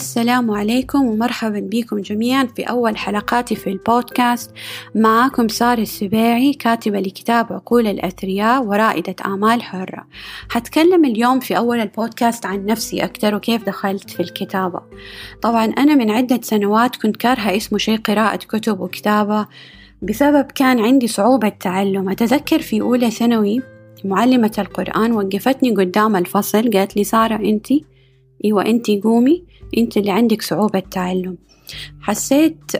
السلام عليكم ومرحبا بكم جميعا في أول حلقاتي في البودكاست. معاكم سارة السباعي كاتبة لكتاب عقول الأثرياء ورائدة أعمال حرة. حتكلم اليوم في أول البودكاست عن نفسي أكثر وكيف دخلت في الكتابة. طبعا أنا من عدة سنوات كنت كارهة اسمه شيء قراءة كتب وكتابة. بسبب كان عندي صعوبة تعلم أتذكر في أولى ثانوي معلمة القرآن وقفتني قدام الفصل قالت لي سارة أنتي؟ إيوه أنتي قومي. أنت اللي عندك صعوبة تعلم حسيت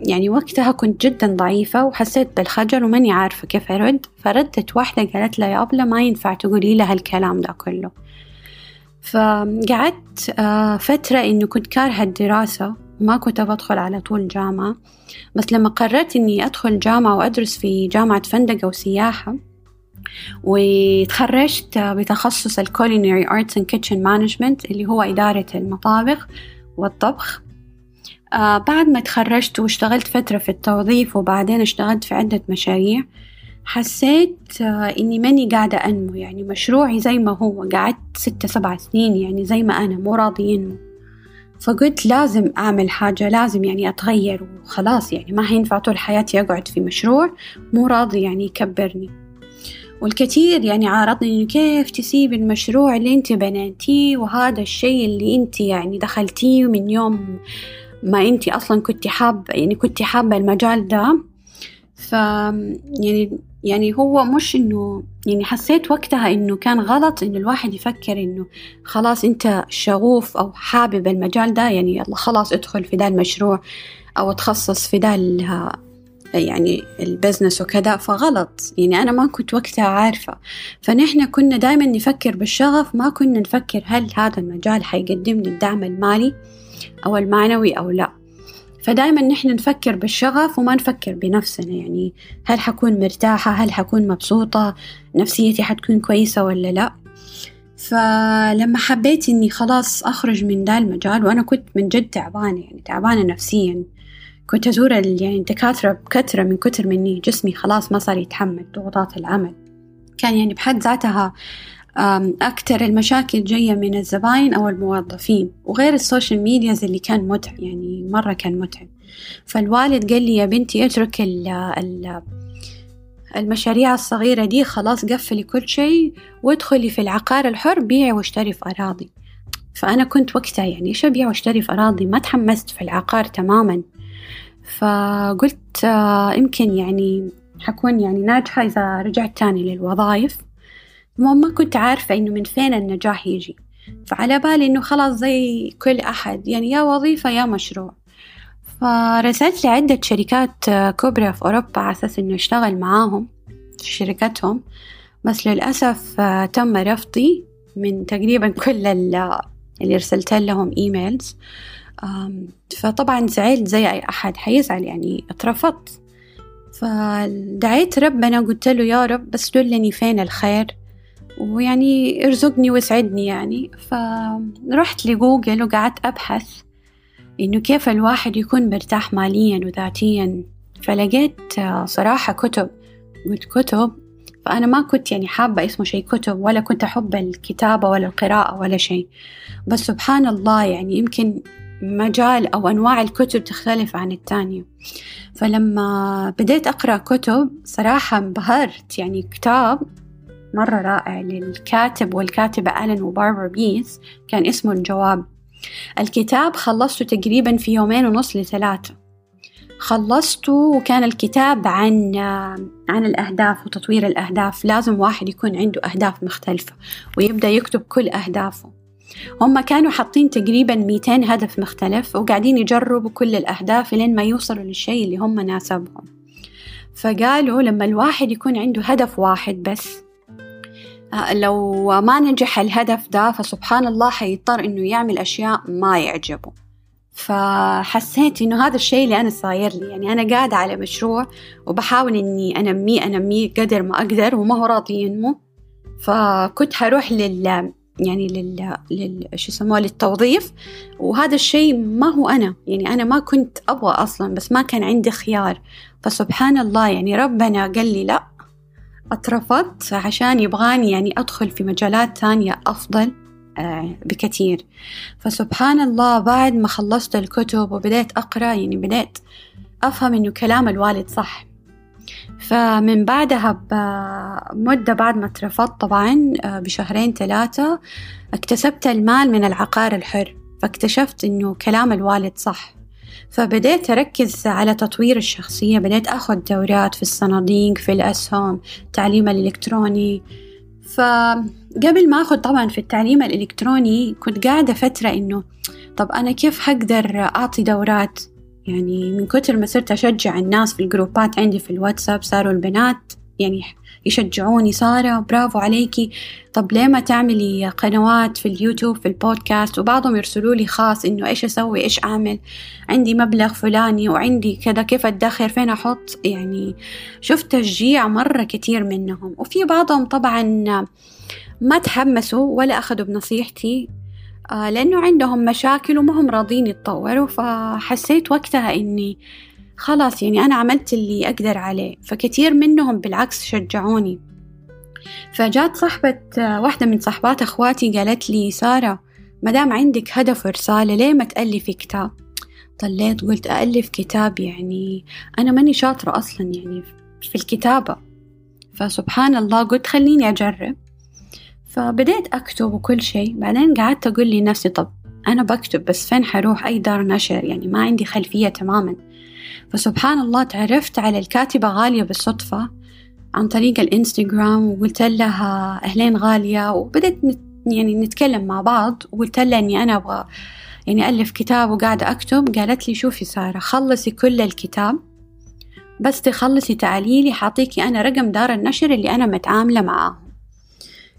يعني وقتها كنت جدا ضعيفة وحسيت بالخجل وماني عارفة كيف أرد. فردت واحدة قالت لها يا أبلة ما ينفع تقولي لها الكلام ده كله. فقعدت آه، فترة إنه كنت كارهة الدراسة. ما كنت بدخل على طول جامعة. بس لما قررت إني أدخل جامعة وأدرس في جامعة فندقة وسياحة وتخرجت بتخصص الكولينري Arts and Kitchen Management اللي هو إدارة المطابخ والطبخ. آه بعد ما تخرجت واشتغلت فترة في التوظيف وبعدين اشتغلت في عدة مشاريع حسيت آه إني ماني قاعدة أنمو يعني مشروعي زي ما هو. قعدت ستة سبع سنين يعني زي ما أنا مو راضي ينمو فقلت لازم أعمل حاجة لازم يعني أتغير وخلاص يعني ما هينفع طول حياتي أقعد في مشروع مو راضي يعني يكبرني. والكثير يعني عارضني إنه كيف تسيب المشروع اللي أنت بنيتيه وهذا الشيء اللي أنت يعني دخلتيه من يوم ما أنت أصلا كنت حابة يعني كنت حابة المجال ده. ف يعني يعني هو مش إنه يعني حسيت وقتها إنه كان غلط إنه الواحد يفكر إنه خلاص أنت شغوف أو حابب المجال ده يعني يلا خلاص ادخل في ده المشروع أو تخصص في ده يعني ال business وكذا فغلط. يعني أنا ما كنت وقتها عارفة. فنحن كنا دائما نفكر بالشغف ما كنا نفكر هل هذا المجال حيقدم لي الدعم المالي أو المعنوي أو لا. فدائما نحن نفكر بالشغف وما نفكر بنفسنا. يعني هل حكون مرتاحة؟ هل حكون مبسوطة؟ نفسيتي حتكون كويسة ولا لا؟ فلما حبيت إني خلاص أخرج من ذا المجال وأنا كنت من جد تعبانة يعني تعبانة نفسيا. كنت أزور يعني الدكاترة بكثرة من كتر مني جسمي خلاص ما صار يتحمل ضغوطات العمل. كان يعني بحد ذاتها أكثر المشاكل جاية من الزباين أو الموظفين وغير ال social medias اللي كان متعب يعني مرة كان متعب. فالوالد قال لي يا بنتي اترك ال ال المشاريع الصغيرة دي خلاص قفلي كل شيء وادخلي في العقار الحر بيعي واشتري في أراضي. فأنا كنت وقتها يعني إيش أبيع واشتري في أراضي ما تحمست في العقار تماما. فقلت آه، يمكن يعني حكون يعني ناجحة إذا رجعت تاني للوظائف. ما كنت عارفة إنه من فين النجاح يجي. فعلى بالي إنه خلاص زي كل أحد يعني يا وظيفة يا مشروع. فرسلت لعدة شركات آه، كبرى في أوروبا على أساس إنه أشتغل معاهم في شركتهم. بس للأسف آه، تم رفضي من تقريبا كل اللي أرسلت لهم emails فطبعا زعلت زي أي أحد حيزعل يعني اترفضت. فدعيت ربنا قلت له يا رب بس دلني فين الخير؟ ويعني ارزقني واسعدني يعني. فرحت لجوجل وقعدت أبحث إنه كيف الواحد يكون مرتاح ماليا وذاتيا. فلقيت صراحة كتب. قلت كتب؟ فأنا ما كنت يعني حابة اسمه شيء كتب ولا كنت أحب الكتابة ولا القراءة ولا شيء. بس سبحان الله يعني يمكن مجال أو أنواع الكتب تختلف عن التانية. فلما بديت أقرأ كتب صراحة انبهرت. يعني كتاب مرة رائع للكاتب والكاتبة ألين وباربرا بيس كان اسمه الجواب. الكتاب خلصته تقريبا في يومين ونص لثلاثة. خلصته وكان الكتاب عن عن الأهداف وتطوير الأهداف. لازم واحد يكون عنده أهداف مختلفة ويبدأ يكتب كل أهدافه. هم كانوا حاطين تقريبا 200 هدف مختلف وقاعدين يجربوا كل الأهداف لين ما يوصلوا للشيء اللي هم ناسبهم. فقالوا لما الواحد يكون عنده هدف واحد بس آه، لو ما نجح الهدف ده فسبحان الله حيضطر إنه يعمل أشياء ما يعجبه. فحسيت إنه هذا الشيء اللي أنا صاير لي يعني أنا قاعدة على مشروع وبحاول إني أنميه أنميه قدر ما أقدر وما هو راضي ينمو. فكنت حروح لل يعني لل, لل... شو يسموه للتوظيف. وهذا الشيء ما هو أنا. يعني أنا ما كنت أبغى أصلا بس ما كان عندي خيار. فسبحان الله يعني ربنا قال لي لا أترفضت عشان يبغاني يعني أدخل في مجالات تانية أفضل آه، بكثير. فسبحان الله بعد ما خلصت الكتب وبدأت أقرأ يعني بدأت أفهم إنه كلام الوالد صح. فمن بعدها بمدة بعد ما اترفضت طبعا آه، بشهرين ثلاثة اكتسبت المال من العقار الحر فاكتشفت إنه كلام الوالد صح. فبديت أركز على تطوير الشخصية بديت أخذ دورات في الصناديق في الأسهم التعليم الإلكتروني. فقبل ما أخذ طبعا في التعليم الإلكتروني كنت قاعدة فترة إنه طب أنا كيف حقدر أعطي دورات؟ يعني من كتر ما صرت أشجع الناس في الجروبات عندي في الواتساب صاروا البنات يعني يشجعوني سارة برافو عليكي. طب ليه ما تعملي قنوات في اليوتيوب في البودكاست؟ وبعضهم يرسلوا لي خاص إنه إيش أسوي إيش أعمل؟ عندي مبلغ فلاني وعندي كذا كيف أدخر فين أحط؟ يعني شفت تشجيع مرة كتير منهم. وفي بعضهم طبعا ما تحمسوا ولا أخذوا بنصيحتي. لأنه عندهم مشاكل وما هم راضين يتطوروا فحسيت وقتها إني خلاص يعني أنا عملت اللي أقدر عليه فكتير منهم بالعكس شجعوني. فجات صاحبة واحدة من صحبات أخواتي قالت لي سارة مدام عندك هدف ورسالة ليه ما تألفي كتاب؟ طليت قلت أألف كتاب يعني أنا ماني شاطرة أصلا يعني في الكتابة. فسبحان الله قلت خليني أجرب. فبديت أكتب وكل شيء. بعدين قعدت أقول لي نفسي طب أنا بكتب بس فين حروح أي دار نشر؟ يعني ما عندي خلفية تماما. فسبحان الله تعرفت على الكاتبة غالية بالصدفة عن طريق الإنستغرام وقلت لها أهلين غالية وبدأت يعني نتكلم مع بعض وقلت لها إني أنا أبغى يعني ألف كتاب وقاعدة أكتب. قالت لي شوفي سارة خلصي كل الكتاب بس تخلصي تعاليلي حاعطيكي أنا رقم دار النشر اللي أنا متعاملة معاهم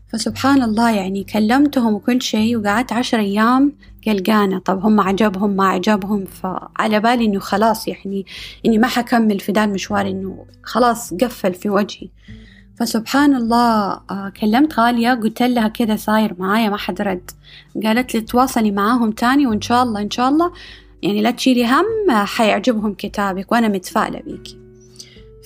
فسبحان الله يعني كلمتهم وكل شيء وقعدت عشر أيام قلقانة. طب هم عجبهم ما عجبهم؟ فعلى بالي إنه خلاص يعني إني ما حكمل في ذا المشوار إنه خلاص قفل في وجهي. فسبحان الله آه، كلمت غالية قلت لها كذا صاير معايا ما حد رد. قالت لي تواصلي معاهم تاني وإن شاء الله إن شاء الله يعني لا تشيلي هم حيعجبهم كتابك وأنا متفائلة بيكي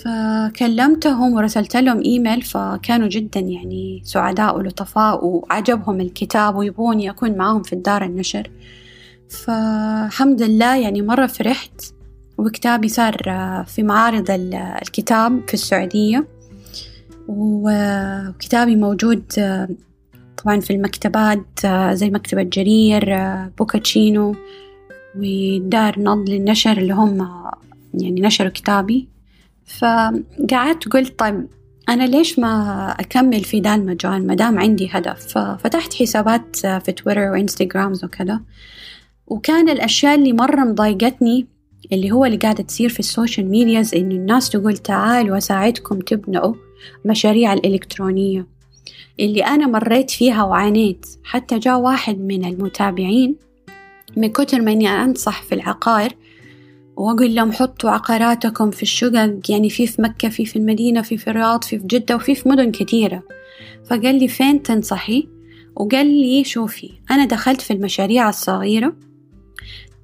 فكلمتهم ورسلت لهم إيميل فكانوا جدا يعني سعداء ولطفاء وعجبهم الكتاب ويبوني أكون معاهم في الدار النشر. فالحمد لله يعني مرة فرحت وكتابي صار في معارض الكتاب في السعودية. وكتابي موجود طبعا في المكتبات زي مكتبة جرير بوكاتشينو ودار نضل للنشر اللي هم يعني نشروا كتابي. فقعدت قلت طيب أنا ليش ما أكمل في ذا المجال ما دام عندي هدف؟ ففتحت حسابات في تويتر وإنستغرامز وكذا. وكان الأشياء اللي مرة مضايقتني اللي هو اللي قاعدة تصير في ال social medias إنه الناس تقول تعالوا أساعدكم تبنوا مشاريع الإلكترونية. اللي أنا مريت فيها وعانيت. حتى جاء واحد من المتابعين من كتر ما إني أنصح في العقار وأقول لهم حطوا عقاراتكم في الشقق يعني في في مكة في في المدينة في في الرياض في في جدة وفي في مدن كثيرة. فقال لي فين تنصحي؟ وقال لي شوفي أنا دخلت في المشاريع الصغيرة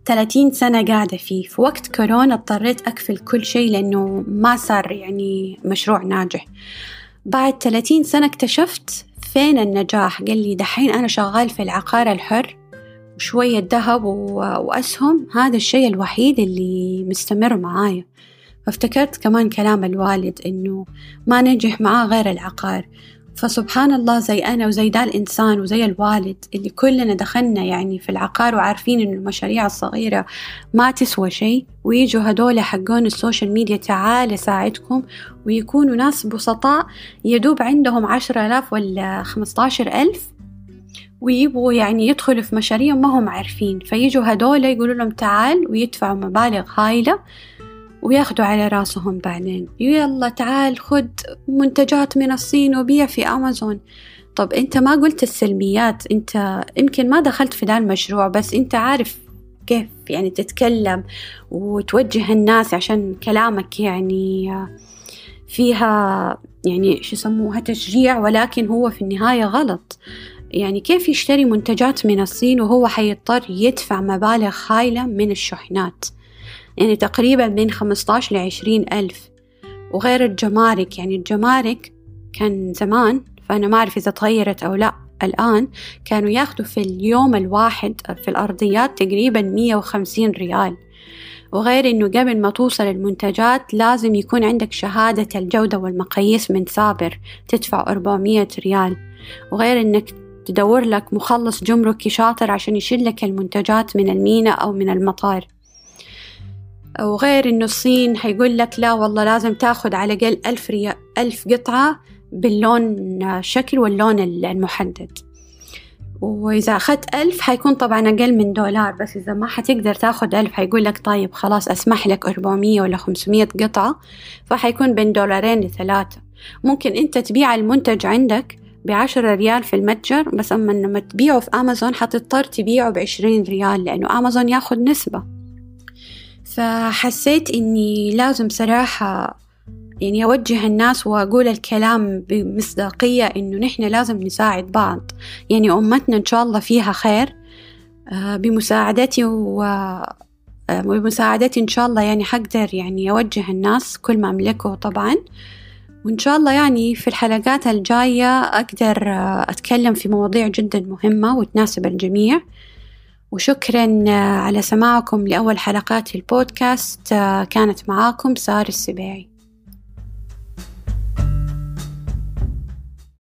ثلاثين سنة قاعدة فيه. في وقت كورونا اضطريت أقفل كل شيء لأنه ما صار يعني مشروع ناجح. بعد ثلاثين سنة اكتشفت فين النجاح؟ قال لي دحين أنا شغال في العقار الحر وشوية ذهب وأسهم. هذا الشيء الوحيد اللي مستمر معايا. فافتكرت كمان كلام الوالد إنه ما نجح معاه غير العقار. فسبحان الله زي أنا وزي دا الإنسان وزي الوالد اللي كلنا دخلنا يعني في العقار وعارفين إنه المشاريع الصغيرة ما تسوى شيء ويجوا هدول حقون ال social media تعال ساعدكم ويكونوا ناس بسطاء يدوب عندهم عشرة آلاف ولا خمسة ألف ويبغوا يعني يدخلوا في مشاريع ما هم عارفين. فيجوا هدول يقولوا لهم تعال ويدفعوا مبالغ هايلة وياخدوا على راسهم بعدين. يلا تعال خد منتجات من الصين وبيع في أمازون. طب أنت ما قلت السلبيات أنت يمكن ما دخلت في ذا المشروع بس أنت عارف كيف يعني تتكلم وتوجه الناس عشان كلامك يعني فيها يعني شو يسموها تشجيع ولكن هو في النهاية غلط. يعني كيف يشتري منتجات من الصين وهو حيضطر يدفع مبالغ هايلة من الشحنات؟ يعني تقريبا بين 15 لعشرين ألف. وغير الجمارك يعني الجمارك كان زمان فأنا ما أعرف إذا تغيرت أو لا الآن كانوا ياخدوا في اليوم الواحد في الأرضيات تقريبا مية وخمسين ريال. وغير إنه قبل ما توصل المنتجات لازم يكون عندك شهادة الجودة والمقاييس من سابر تدفع أربعمية ريال. وغير إنك تدور لك مخلص جمركي شاطر عشان يشيل لك المنتجات من الميناء أو من المطار. وغير إنه الصين حيقول لك لا والله لازم تاخد على الأقل ألف, ألف قطعة باللون الشكل واللون المحدد. وإذا أخذت ألف حيكون طبعا أقل من دولار بس إذا ما حتقدر تاخد ألف حيقول لك طيب خلاص أسمح لك أربعمية ولا خمسمية قطعة فحيكون بين دولارين لثلاثة. ممكن أنت تبيع المنتج عندك بعشرة ريال في المتجر بس أما لما تبيعه في أمازون حتضطر تبيعه بعشرين ريال لأنه أمازون ياخد نسبة. فحسيت إني لازم صراحة يعني أوجه الناس وأقول الكلام بمصداقية إنه نحن لازم نساعد بعض. يعني أمتنا إن شاء الله فيها خير آه، بمساعدتي و آه، بمساعدتي إن شاء الله يعني حقدر يعني أوجه الناس كل ما أملكه طبعا. وإن شاء الله يعني في الحلقات الجاية أقدر أتكلم في مواضيع جدا مهمة وتناسب الجميع. وشكرا على سماعكم لأول حلقات البودكاست. كانت معاكم سارة السباعي